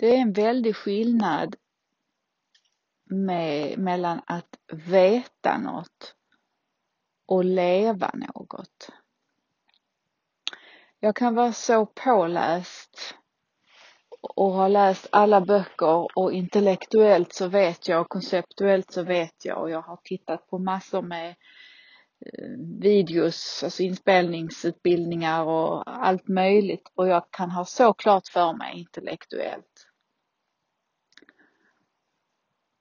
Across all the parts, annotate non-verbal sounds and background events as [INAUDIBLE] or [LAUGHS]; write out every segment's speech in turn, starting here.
Det är en väldig skillnad med, mellan att veta något och leva något. Jag kan vara så påläst och ha läst alla böcker och intellektuellt så vet jag och konceptuellt så vet jag och jag har tittat på massor med eh, videos, alltså inspelningsutbildningar och allt möjligt och jag kan ha så klart för mig intellektuellt.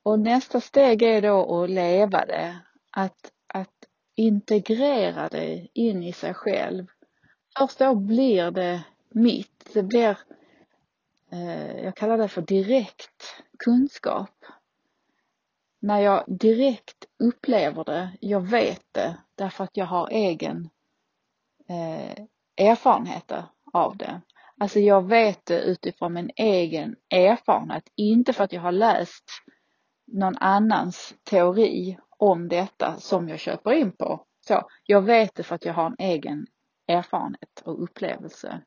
Och nästa steg är då att leva det, att, att integrera det in i sig själv. Först då blir det mitt, det blir Eh, jag kallar det för direkt kunskap. När jag direkt upplever det, jag vet det därför att jag har egen eh, erfarenheter av det. Alltså jag vet det utifrån min egen erfarenhet, inte för att jag har läst någon annans teori om detta som jag köper in på. Så, jag vet det för att jag har en egen erfarenhet och upplevelse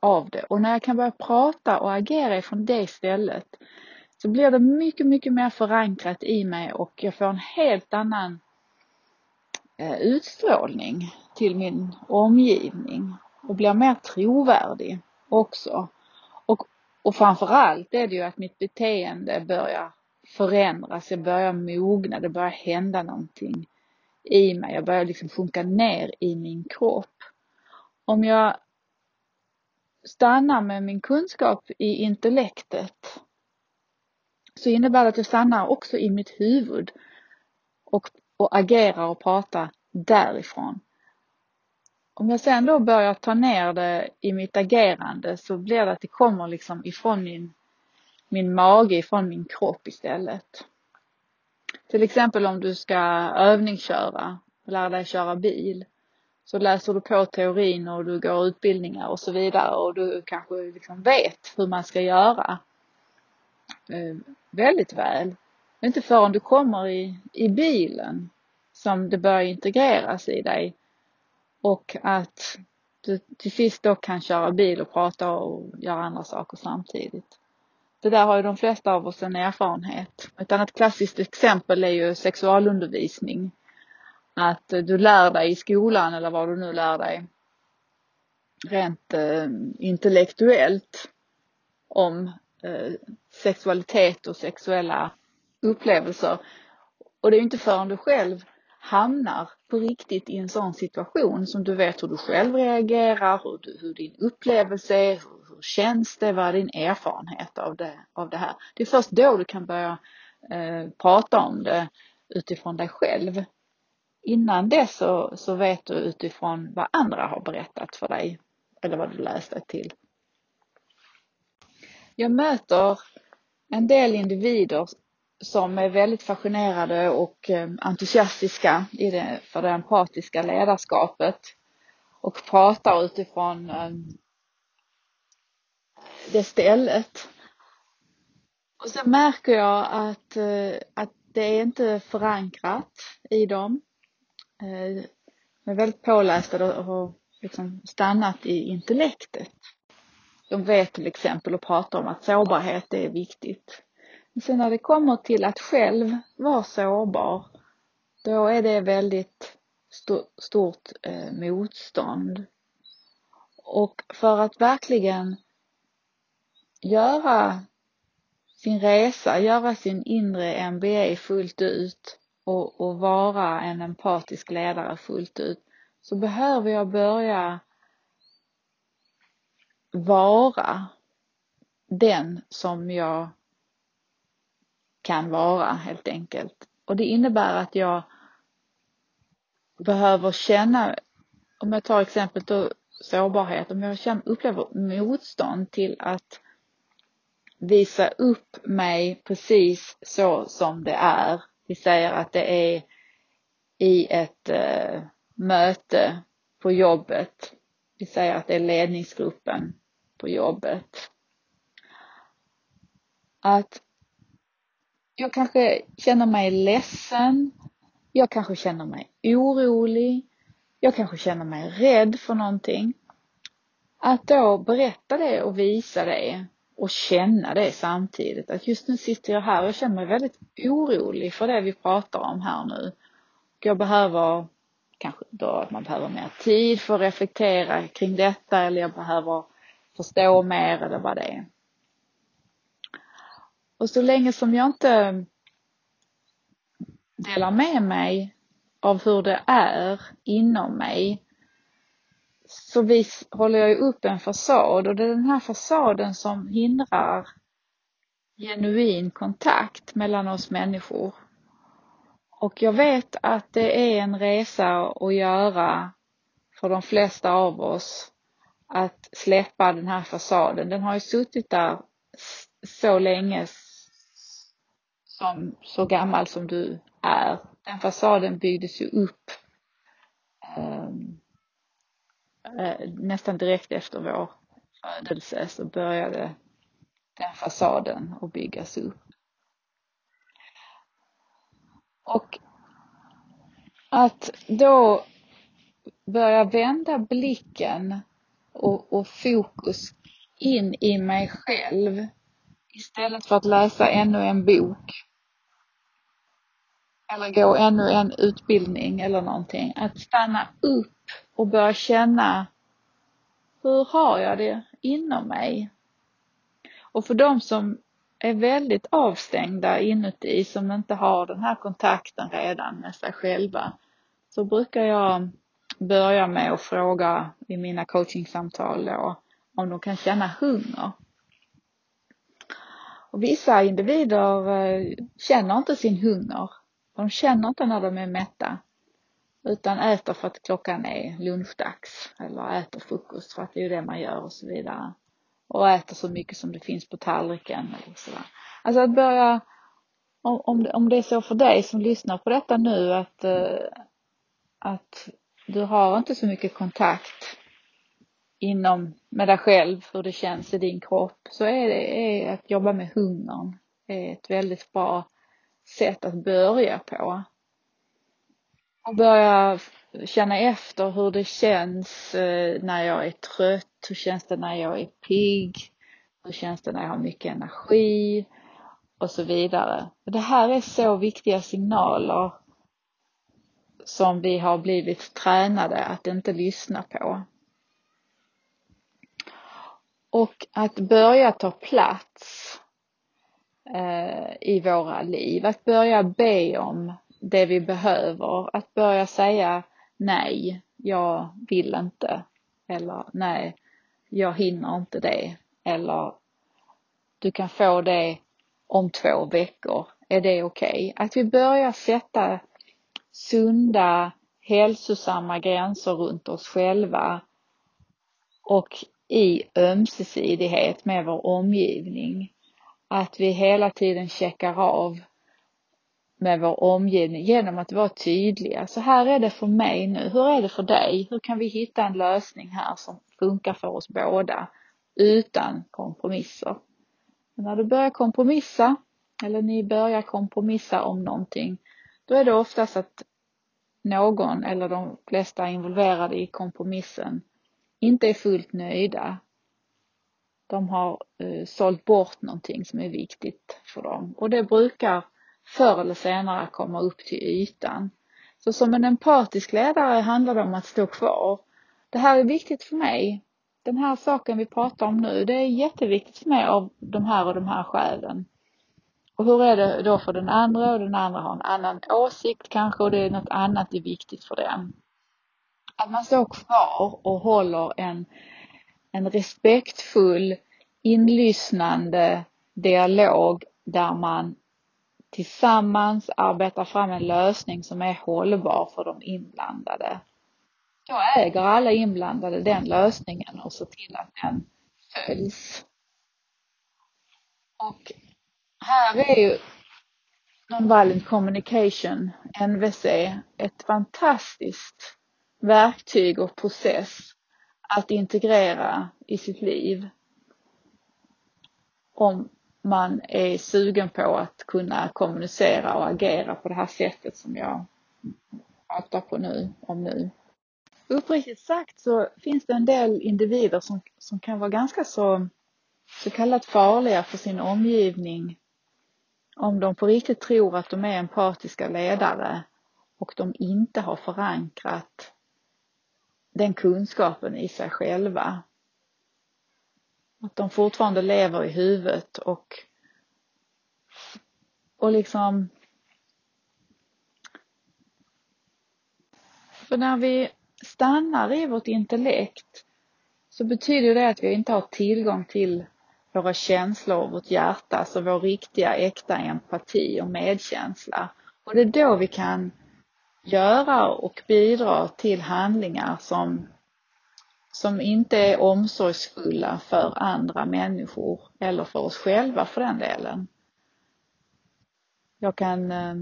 av det. Och när jag kan börja prata och agera ifrån det stället så blir det mycket, mycket mer förankrat i mig och jag får en helt annan eh, utstrålning till min omgivning och blir mer trovärdig också. Och, och framförallt är det ju att mitt beteende börjar förändras, jag börjar mogna, det börjar hända någonting i mig, jag börjar liksom sjunka ner i min kropp. Om jag stannar med min kunskap i intellektet så innebär det att jag stannar också i mitt huvud och, och agerar och pratar därifrån. Om jag sen då börjar ta ner det i mitt agerande så blir det att det kommer liksom ifrån min, min mage, ifrån min kropp istället. Till exempel om du ska övningsköra lära dig köra bil så läser du på teorin och du går utbildningar och så vidare och du kanske liksom vet hur man ska göra eh, väldigt väl. Men inte förrän du kommer i, i bilen som det börjar integreras i dig och att du till sist då kan köra bil och prata och göra andra saker samtidigt. Det där har ju de flesta av oss en erfarenhet. Ett annat klassiskt exempel är ju sexualundervisning att eh, du lär dig i skolan eller vad du nu lär dig rent eh, intellektuellt om eh, sexualitet och sexuella upplevelser. Och det är ju inte förrän du själv hamnar på riktigt i en sån situation som du vet hur du själv reagerar, hur, du, hur din upplevelse är, hur känns det, vad är din erfarenhet av det, av det här. Det är först då du kan börja eh, prata om det utifrån dig själv innan dess så, så vet du utifrån vad andra har berättat för dig eller vad du läst dig till. Jag möter en del individer som är väldigt fascinerade och eh, entusiastiska i det, för det empatiska ledarskapet och pratar utifrån eh, det stället. Och sen märker jag att, eh, att det är inte förankrat i dem. Eh, de är väldigt pålästa och har liksom stannat i intellektet. De vet till exempel och pratar om att sårbarhet är viktigt. Men sen när det kommer till att själv vara sårbar, då är det väldigt stort eh, motstånd. Och för att verkligen göra sin resa, göra sin inre MBA fullt ut och, och vara en empatisk ledare fullt ut så behöver jag börja vara den som jag kan vara helt enkelt. Och det innebär att jag behöver känna, om jag tar exemplet då sårbarhet, om jag upplever motstånd till att visa upp mig precis så som det är vi säger att det är i ett eh, möte på jobbet. Vi säger att det är ledningsgruppen på jobbet. Att jag kanske känner mig ledsen. Jag kanske känner mig orolig. Jag kanske känner mig rädd för någonting. Att då berätta det och visa det och känna det samtidigt. Att just nu sitter jag här och jag känner mig väldigt orolig för det vi pratar om här nu. Jag behöver kanske då att man behöver mer tid för att reflektera kring detta eller jag behöver förstå mer eller vad det är. Och så länge som jag inte delar med mig av hur det är inom mig så vis, håller jag ju upp en fasad och det är den här fasaden som hindrar genuin kontakt mellan oss människor. Och jag vet att det är en resa att göra för de flesta av oss att släppa den här fasaden. Den har ju suttit där så länge som så gammal som du är. Den fasaden byggdes ju upp um, Eh, nästan direkt efter vår födelse så började den fasaden att byggas upp. Och att då börja vända blicken och, och fokus in i mig själv istället för att läsa ännu en bok eller gå ännu en utbildning eller någonting. Att stanna upp och börja känna hur har jag det inom mig? Och för de som är väldigt avstängda inuti, som inte har den här kontakten redan med sig själva, så brukar jag börja med att fråga i mina coachingsamtal då, om de kan känna hunger. Och vissa individer eh, känner inte sin hunger. De känner inte när de är mätta. Utan äter för att klockan är lunchdags. Eller äter frukost för att det är det man gör och så vidare. Och äter så mycket som det finns på tallriken eller sådär. Alltså att börja, om, om det är så för dig som lyssnar på detta nu att, eh, att du har inte så mycket kontakt inom med dig själv, hur det känns i din kropp, så är det är att jobba med hungern Det är ett väldigt bra sätt att börja på. Och börja känna efter hur det känns eh, när jag är trött, hur känns det när jag är pigg, hur känns det när jag har mycket energi och så vidare. Det här är så viktiga signaler som vi har blivit tränade att inte lyssna på. Och att börja ta plats eh, i våra liv, att börja be om det vi behöver, att börja säga nej, jag vill inte eller nej, jag hinner inte det eller du kan få det om två veckor, är det okej? Okay? Att vi börjar sätta sunda, hälsosamma gränser runt oss själva och i ömsesidighet med vår omgivning. Att vi hela tiden checkar av med vår omgivning genom att vara tydliga. Så här är det för mig nu. Hur är det för dig? Hur kan vi hitta en lösning här som funkar för oss båda utan kompromisser? Men när du börjar kompromissa eller ni börjar kompromissa om någonting, då är det oftast att någon eller de flesta involverade i kompromissen inte är fullt nöjda. De har eh, sålt bort någonting som är viktigt för dem och det brukar förr eller senare komma upp till ytan. Så som en empatisk ledare handlar det om att stå kvar. Det här är viktigt för mig. Den här saken vi pratar om nu, det är jätteviktigt för mig av de här och de här skälen. Och hur är det då för den andra och den andra har en annan åsikt kanske och det är något annat är viktigt för den. Att man står kvar och håller en, en respektfull, inlyssnande dialog där man tillsammans arbetar fram en lösning som är hållbar för de inblandade. Då äger alla inblandade den lösningen och ser till att den följs. Och här är ju Nonviolent Communication, NVC, ett fantastiskt verktyg och process att integrera i sitt liv. Om man är sugen på att kunna kommunicera och agera på det här sättet som jag pratar på nu, om nu. Uppriktigt sagt så finns det en del individer som, som kan vara ganska så så kallat farliga för sin omgivning om de på riktigt tror att de är empatiska ledare och de inte har förankrat den kunskapen i sig själva. Att de fortfarande lever i huvudet och, och liksom För när vi stannar i vårt intellekt så betyder det att vi inte har tillgång till våra känslor och vårt hjärta, alltså vår riktiga äkta empati och medkänsla. Och det är då vi kan göra och bidra till handlingar som, som inte är omsorgsfulla för andra människor eller för oss själva för den delen. Jag kan eh,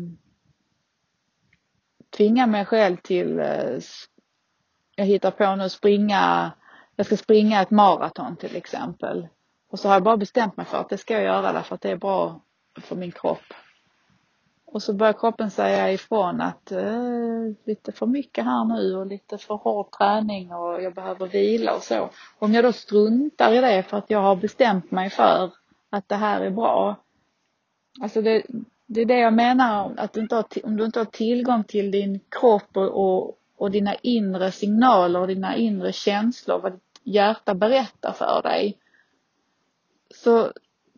tvinga mig själv till, eh, jag hittar på nu springa, jag ska springa ett maraton till exempel. Och så har jag bara bestämt mig för att det ska jag göra därför att det är bra för min kropp. Och så börjar kroppen säga ifrån att eh, lite för mycket här nu och lite för hård träning och jag behöver vila och så. Om jag då struntar i det för att jag har bestämt mig för att det här är bra. Alltså det, det är det jag menar, att du inte har, om du inte har tillgång till din kropp och, och, och dina inre signaler och dina inre känslor, vad ditt hjärta berättar för dig. Så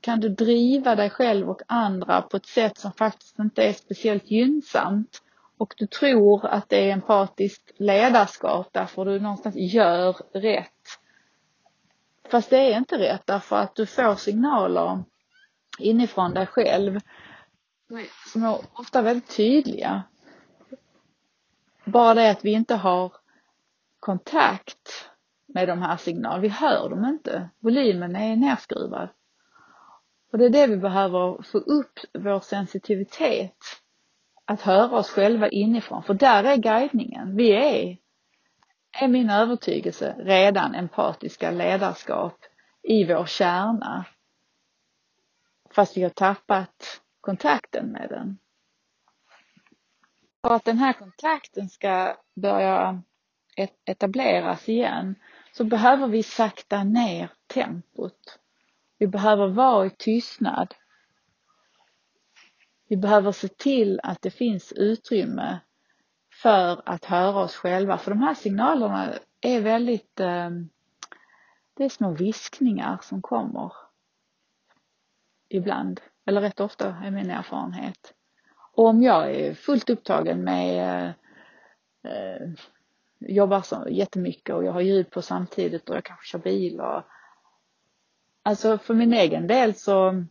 kan du driva dig själv och andra på ett sätt som faktiskt inte är speciellt gynnsamt. Och du tror att det är empatiskt ledarskap därför du någonstans gör rätt. Fast det är inte rätt därför att du får signaler inifrån dig själv som är ofta väldigt tydliga. Bara det att vi inte har kontakt med de här signalerna. Vi hör dem inte. Volymen är nerskruvad. Och det är det vi behöver få upp vår sensitivitet. Att höra oss själva inifrån, för där är guidningen. Vi är, är min övertygelse, redan empatiska ledarskap i vår kärna. Fast vi har tappat kontakten med den. För att den här kontakten ska börja e- etableras igen så behöver vi sakta ner tempot. Vi behöver vara i tystnad. Vi behöver se till att det finns utrymme för att höra oss själva. För de här signalerna är väldigt, eh, det är små viskningar som kommer ibland eller rätt ofta är min erfarenhet. Och om jag är fullt upptagen med eh, eh, jobbar så jättemycket och jag har ljud på samtidigt och jag kanske kör bil och alltså för min egen del så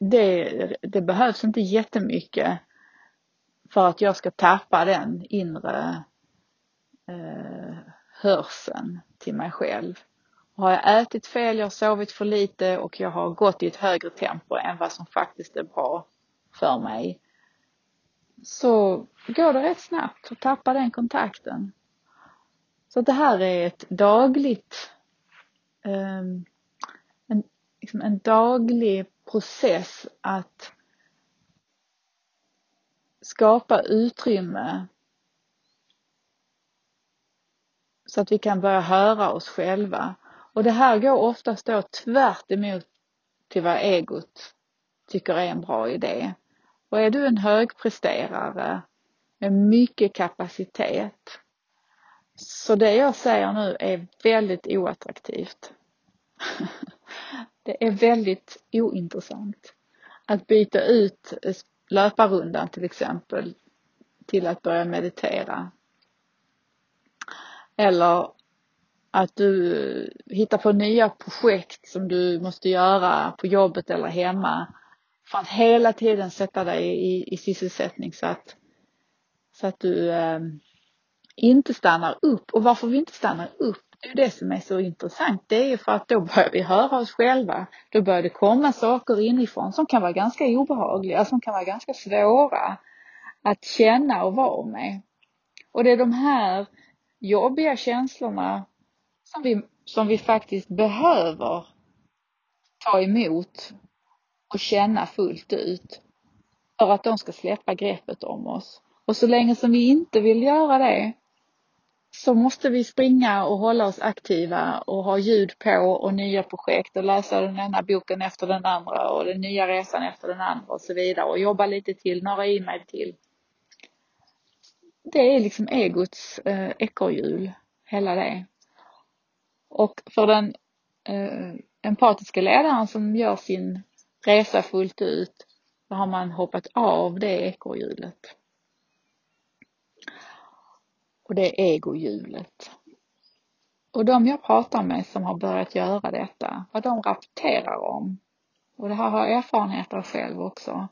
det, det behövs inte jättemycket för att jag ska tappa den inre eh, hörseln till mig själv. Har jag ätit fel, jag har sovit för lite och jag har gått i ett högre tempo än vad som faktiskt är bra för mig. Så går det rätt snabbt att tappa den kontakten. Så det här är ett dagligt, Ehm, en, liksom en daglig process att skapa utrymme så att vi kan börja höra oss själva och det här går oftast då tvärt emot till vad egot tycker är en bra idé. Och är du en högpresterare med mycket kapacitet så det jag säger nu är väldigt oattraktivt. Det är väldigt ointressant att byta ut löparrundan till exempel till att börja meditera. Eller att du hittar på nya projekt som du måste göra på jobbet eller hemma. För att hela tiden sätta dig i, i sysselsättning så att, så att du eh, inte stannar upp. Och varför vi inte stannar upp, det är det som är så intressant. Det är för att då börjar vi höra oss själva. Då börjar det komma saker inifrån som kan vara ganska obehagliga, som kan vara ganska svåra att känna och vara med. Och det är de här jobbiga känslorna som vi, som vi faktiskt behöver ta emot och känna fullt ut för att de ska släppa greppet om oss. Och så länge som vi inte vill göra det så måste vi springa och hålla oss aktiva och ha ljud på och nya projekt och läsa den ena boken efter den andra och den nya resan efter den andra och så vidare och jobba lite till, några e-mail till. Det är liksom egots eh, ekorrhjul, hela det. Och för den eh, empatiska ledaren som gör sin resa fullt ut, då har man hoppat av det ekorrhjulet. Och det är egohjulet. Och de jag pratar med som har börjat göra detta, vad de rapporterar om, och det här har jag erfarenhet av själv också,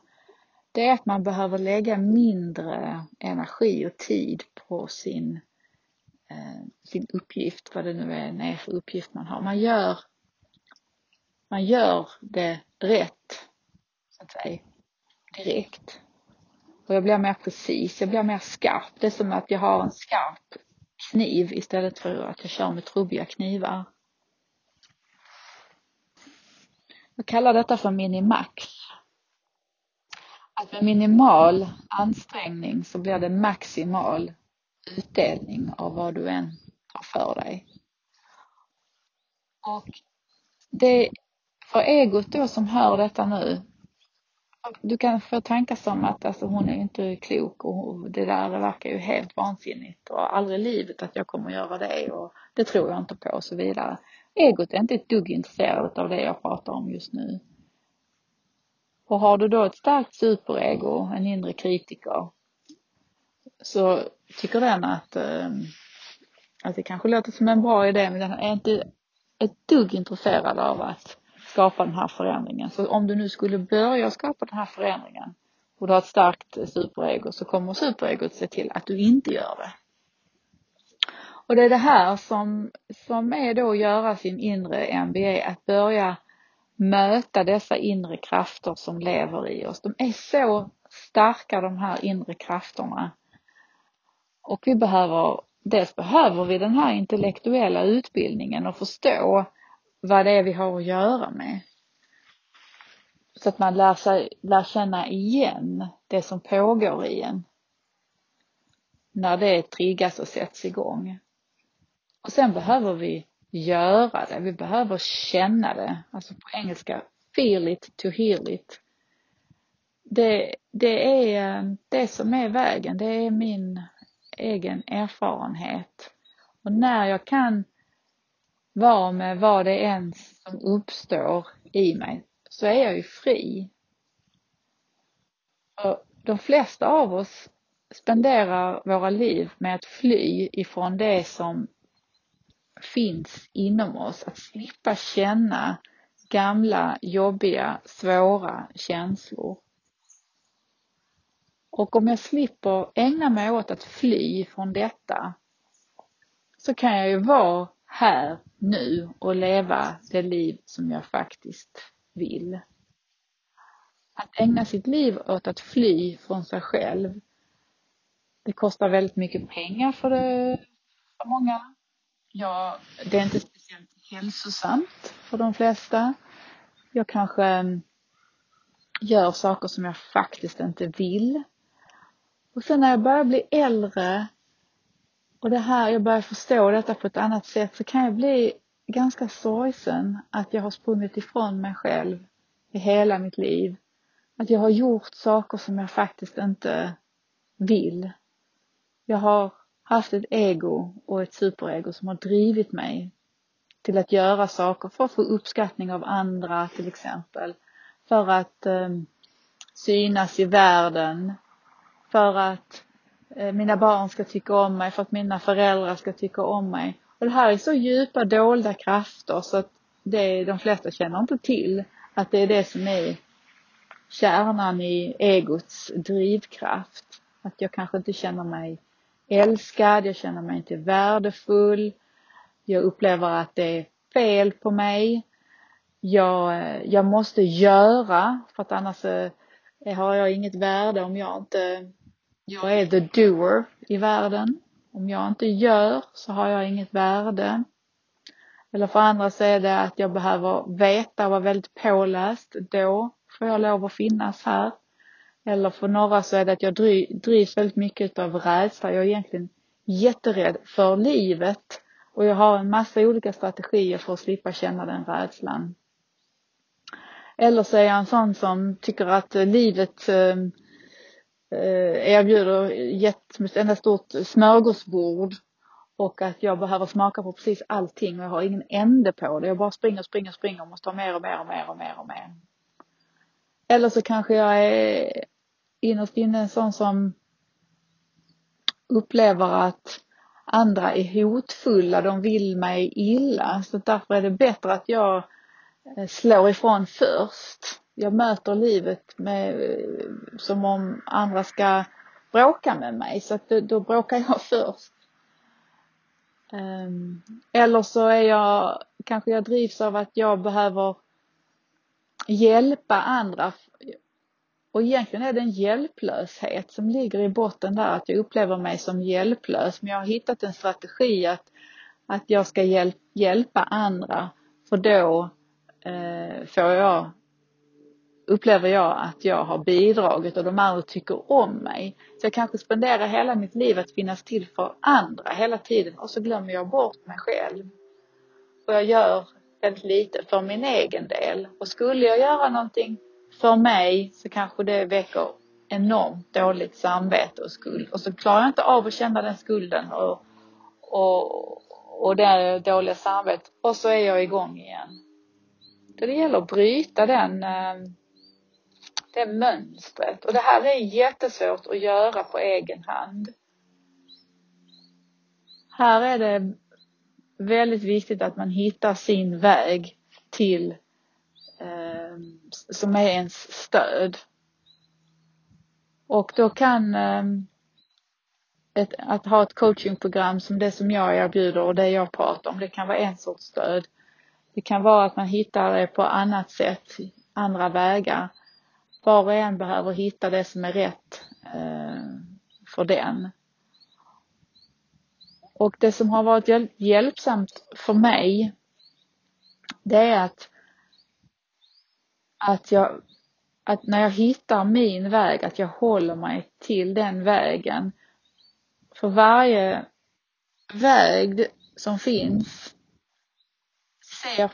det är att man behöver lägga mindre energi och tid på sin, eh, sin uppgift, vad det nu är för uppgift man har. Man gör, man gör det rätt, så att säga, direkt. Och jag blir mer precis, jag blir mer skarp. Det är som att jag har en skarp kniv istället för att jag kör med trubbiga knivar. Jag kallar detta för minimax. Att med minimal ansträngning så blir det maximal utdelning av vad du än tar för dig. Och det, för egot då som hör detta nu, du kan få tankar som att alltså, hon är inte klok och det där det verkar ju helt vansinnigt och aldrig i livet att jag kommer göra det och det tror jag inte på och så vidare. Egot är inte ett dugg intresserat av det jag pratar om just nu. Och har du då ett starkt superego, en inre kritiker, så tycker den att, ehm, att det kanske låter som en bra idé men den är inte ett dugg intresserad av att skapa den här förändringen. Så om du nu skulle börja skapa den här förändringen och du har ett starkt superego så kommer superegot se till att du inte gör det. Och det är det här som, som är då att göra sin inre MBA, att börja möta dessa inre krafter som lever i oss. De är så starka de här inre krafterna. Och vi behöver, dels behöver vi den här intellektuella utbildningen och förstå vad det är vi har att göra med. Så att man lär, sig, lär känna igen det som pågår i en. När det triggas och sätts igång. Och sen behöver vi göra det, vi behöver känna det. Alltså på engelska, feel it to heal it. Det, det är eh, det som är vägen, det är min egen erfarenhet. Och när jag kan var med vad det än som uppstår i mig så är jag ju fri. Och de flesta av oss spenderar våra liv med att fly ifrån det som finns inom oss. Att slippa känna gamla, jobbiga, svåra känslor. Och om jag slipper ägna mig åt att fly från detta så kan jag ju vara här nu och leva det liv som jag faktiskt vill. Att ägna sitt liv åt att fly från sig själv, det kostar väldigt mycket pengar för, det, för många. Ja, det är inte speciellt hälsosamt för de flesta. Jag kanske mm, gör saker som jag faktiskt inte vill. Och sen när jag börjar bli äldre och det här, jag börjar förstå detta på ett annat sätt så kan jag bli ganska sorgsen att jag har sprungit ifrån mig själv i hela mitt liv. Att jag har gjort saker som jag faktiskt inte vill. Jag har haft ett ego och ett superego som har drivit mig till att göra saker för att få uppskattning av andra till exempel. För att eh, synas i världen. För att Eh, mina barn ska tycka om mig, för att mina föräldrar ska tycka om mig. Och det här är så djupa dolda krafter så att det, de flesta känner inte till att det är det som är kärnan i egots drivkraft. Att jag kanske inte känner mig älskad, jag känner mig inte värdefull. Jag upplever att det är fel på mig. Jag, eh, jag måste göra för att annars eh, har jag inget värde om jag inte, jag är the doer i världen. Om jag inte gör så har jag inget värde. Eller för andra så är det att jag behöver veta och vara väldigt påläst. Då får jag lov att finnas här. Eller för några så är det att jag drivs väldigt mycket av rädsla. Jag är egentligen jätterädd för livet och jag har en massa olika strategier för att slippa känna den rädslan. Eller så är jag en sån som tycker att livet eh, Eh, erbjuder ett enda stort smörgåsbord och att jag behöver smaka på precis allting och jag har ingen ände på det. Jag bara springer, springer, springer och måste ha mer och mer och mer och mer och mer. Eller så kanske jag är innerst inne en sån som upplever att andra är hotfulla, de vill mig illa. Så därför är det bättre att jag eh, slår ifrån först. Jag möter livet med, som om andra ska bråka med mig, så att då, då bråkar jag [LAUGHS] först. Ehm, eller så är jag, kanske jag drivs av att jag behöver hjälpa andra. Och egentligen är det en hjälplöshet som ligger i botten där, att jag upplever mig som hjälplös. Men jag har hittat en strategi att, att jag ska hjälp, hjälpa andra, för då eh, får jag upplever jag att jag har bidragit och de andra tycker om mig. Så jag kanske spenderar hela mitt liv att finnas till för andra hela tiden och så glömmer jag bort mig själv. Och jag gör väldigt lite för min egen del. Och skulle jag göra någonting för mig så kanske det väcker enormt dåligt samvete och skuld. Och så klarar jag inte av att känna den skulden och, och, och det dåliga samvetet. Och så är jag igång igen. Så det gäller att bryta den eh, det det mönstret. Och det här är jättesvårt att göra på egen hand. Här är det väldigt viktigt att man hittar sin väg till eh, som är ens stöd. Och då kan eh, ett, att ha ett coachingprogram som det som jag erbjuder och det jag pratar om, det kan vara en sorts stöd. Det kan vara att man hittar det på annat sätt, andra vägar var och en behöver hitta det som är rätt eh, för den. Och det som har varit hjälpsamt för mig, det är att, att jag, att när jag hittar min väg, att jag håller mig till den vägen. För varje väg som finns ser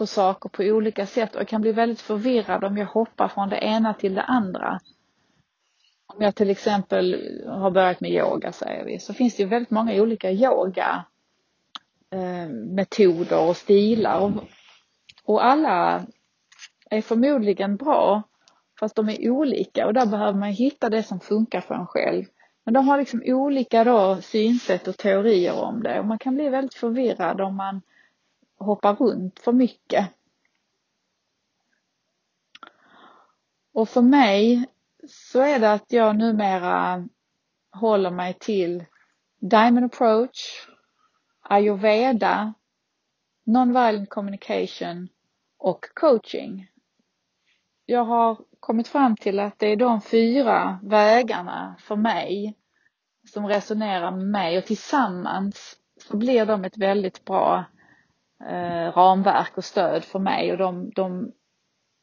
på saker på olika sätt och jag kan bli väldigt förvirrad om jag hoppar från det ena till det andra. Om jag till exempel har börjat med yoga säger vi, så finns det ju väldigt många olika yoga eh, metoder och stilar och, och alla är förmodligen bra fast de är olika och där behöver man hitta det som funkar för en själv. Men de har liksom olika då synsätt och teorier om det och man kan bli väldigt förvirrad om man hoppa runt för mycket. Och för mig så är det att jag numera håller mig till Diamond approach, ayurveda, nonviolent communication och coaching. Jag har kommit fram till att det är de fyra vägarna för mig som resonerar med mig och tillsammans så blir de ett väldigt bra eh, ramverk och stöd för mig och de, de,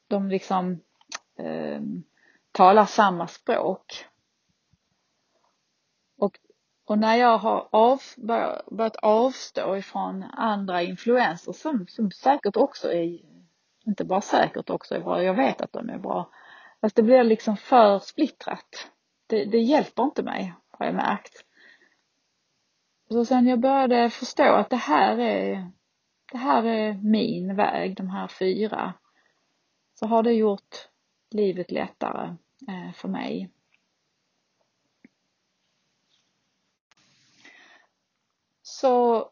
de liksom eh, talar samma språk. Och, och när jag har av, börjat avstå ifrån andra influenser som, som säkert också är, inte bara säkert också är bra, jag vet att de är bra. Fast det blir liksom för splittrat. Det, det hjälper inte mig, har jag märkt. Så sen jag började förstå att det här är det här är min väg, de här fyra, så har det gjort livet lättare eh, för mig. Så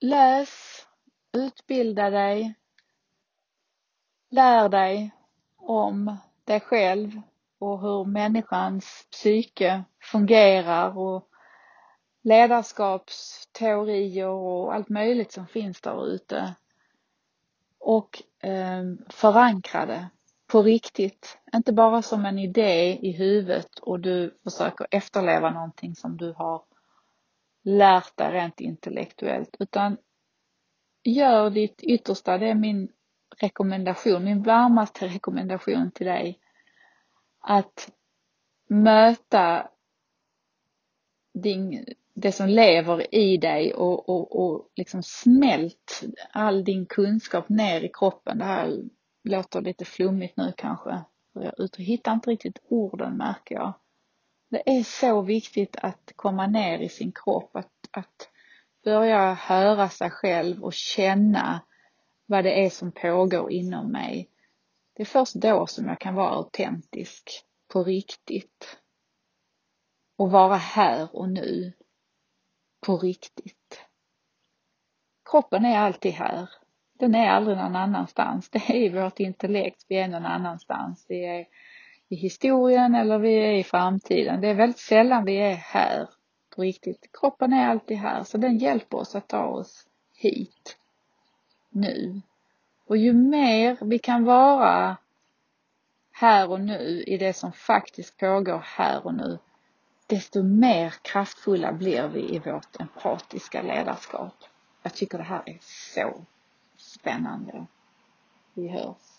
läs, utbilda dig, lär dig om dig själv och hur människans psyke fungerar och ledarskaps teorier och allt möjligt som finns där ute. Och eh, förankra det på riktigt. Inte bara som en idé i huvudet och du försöker efterleva någonting som du har lärt dig rent intellektuellt utan gör ditt yttersta. Det är min rekommendation, min varmaste rekommendation till dig. Att möta din, det som lever i dig och, och, och liksom smält all din kunskap ner i kroppen. Det här låter lite flummigt nu kanske. Jag hittar inte riktigt orden märker jag. Det är så viktigt att komma ner i sin kropp, att, att börja höra sig själv och känna vad det är som pågår inom mig. Det är först då som jag kan vara autentisk på riktigt. Och vara här och nu på riktigt. Kroppen är alltid här. Den är aldrig någon annanstans. Det är i vårt intellekt vi är någon annanstans. Vi är i historien eller vi är i framtiden. Det är väldigt sällan vi är här på riktigt. Kroppen är alltid här så den hjälper oss att ta oss hit nu. Och ju mer vi kan vara här och nu i det som faktiskt pågår här och nu, desto mer kraftfulla blir vi i vårt empatiska ledarskap. Jag tycker det här är så spännande. Vi hörs.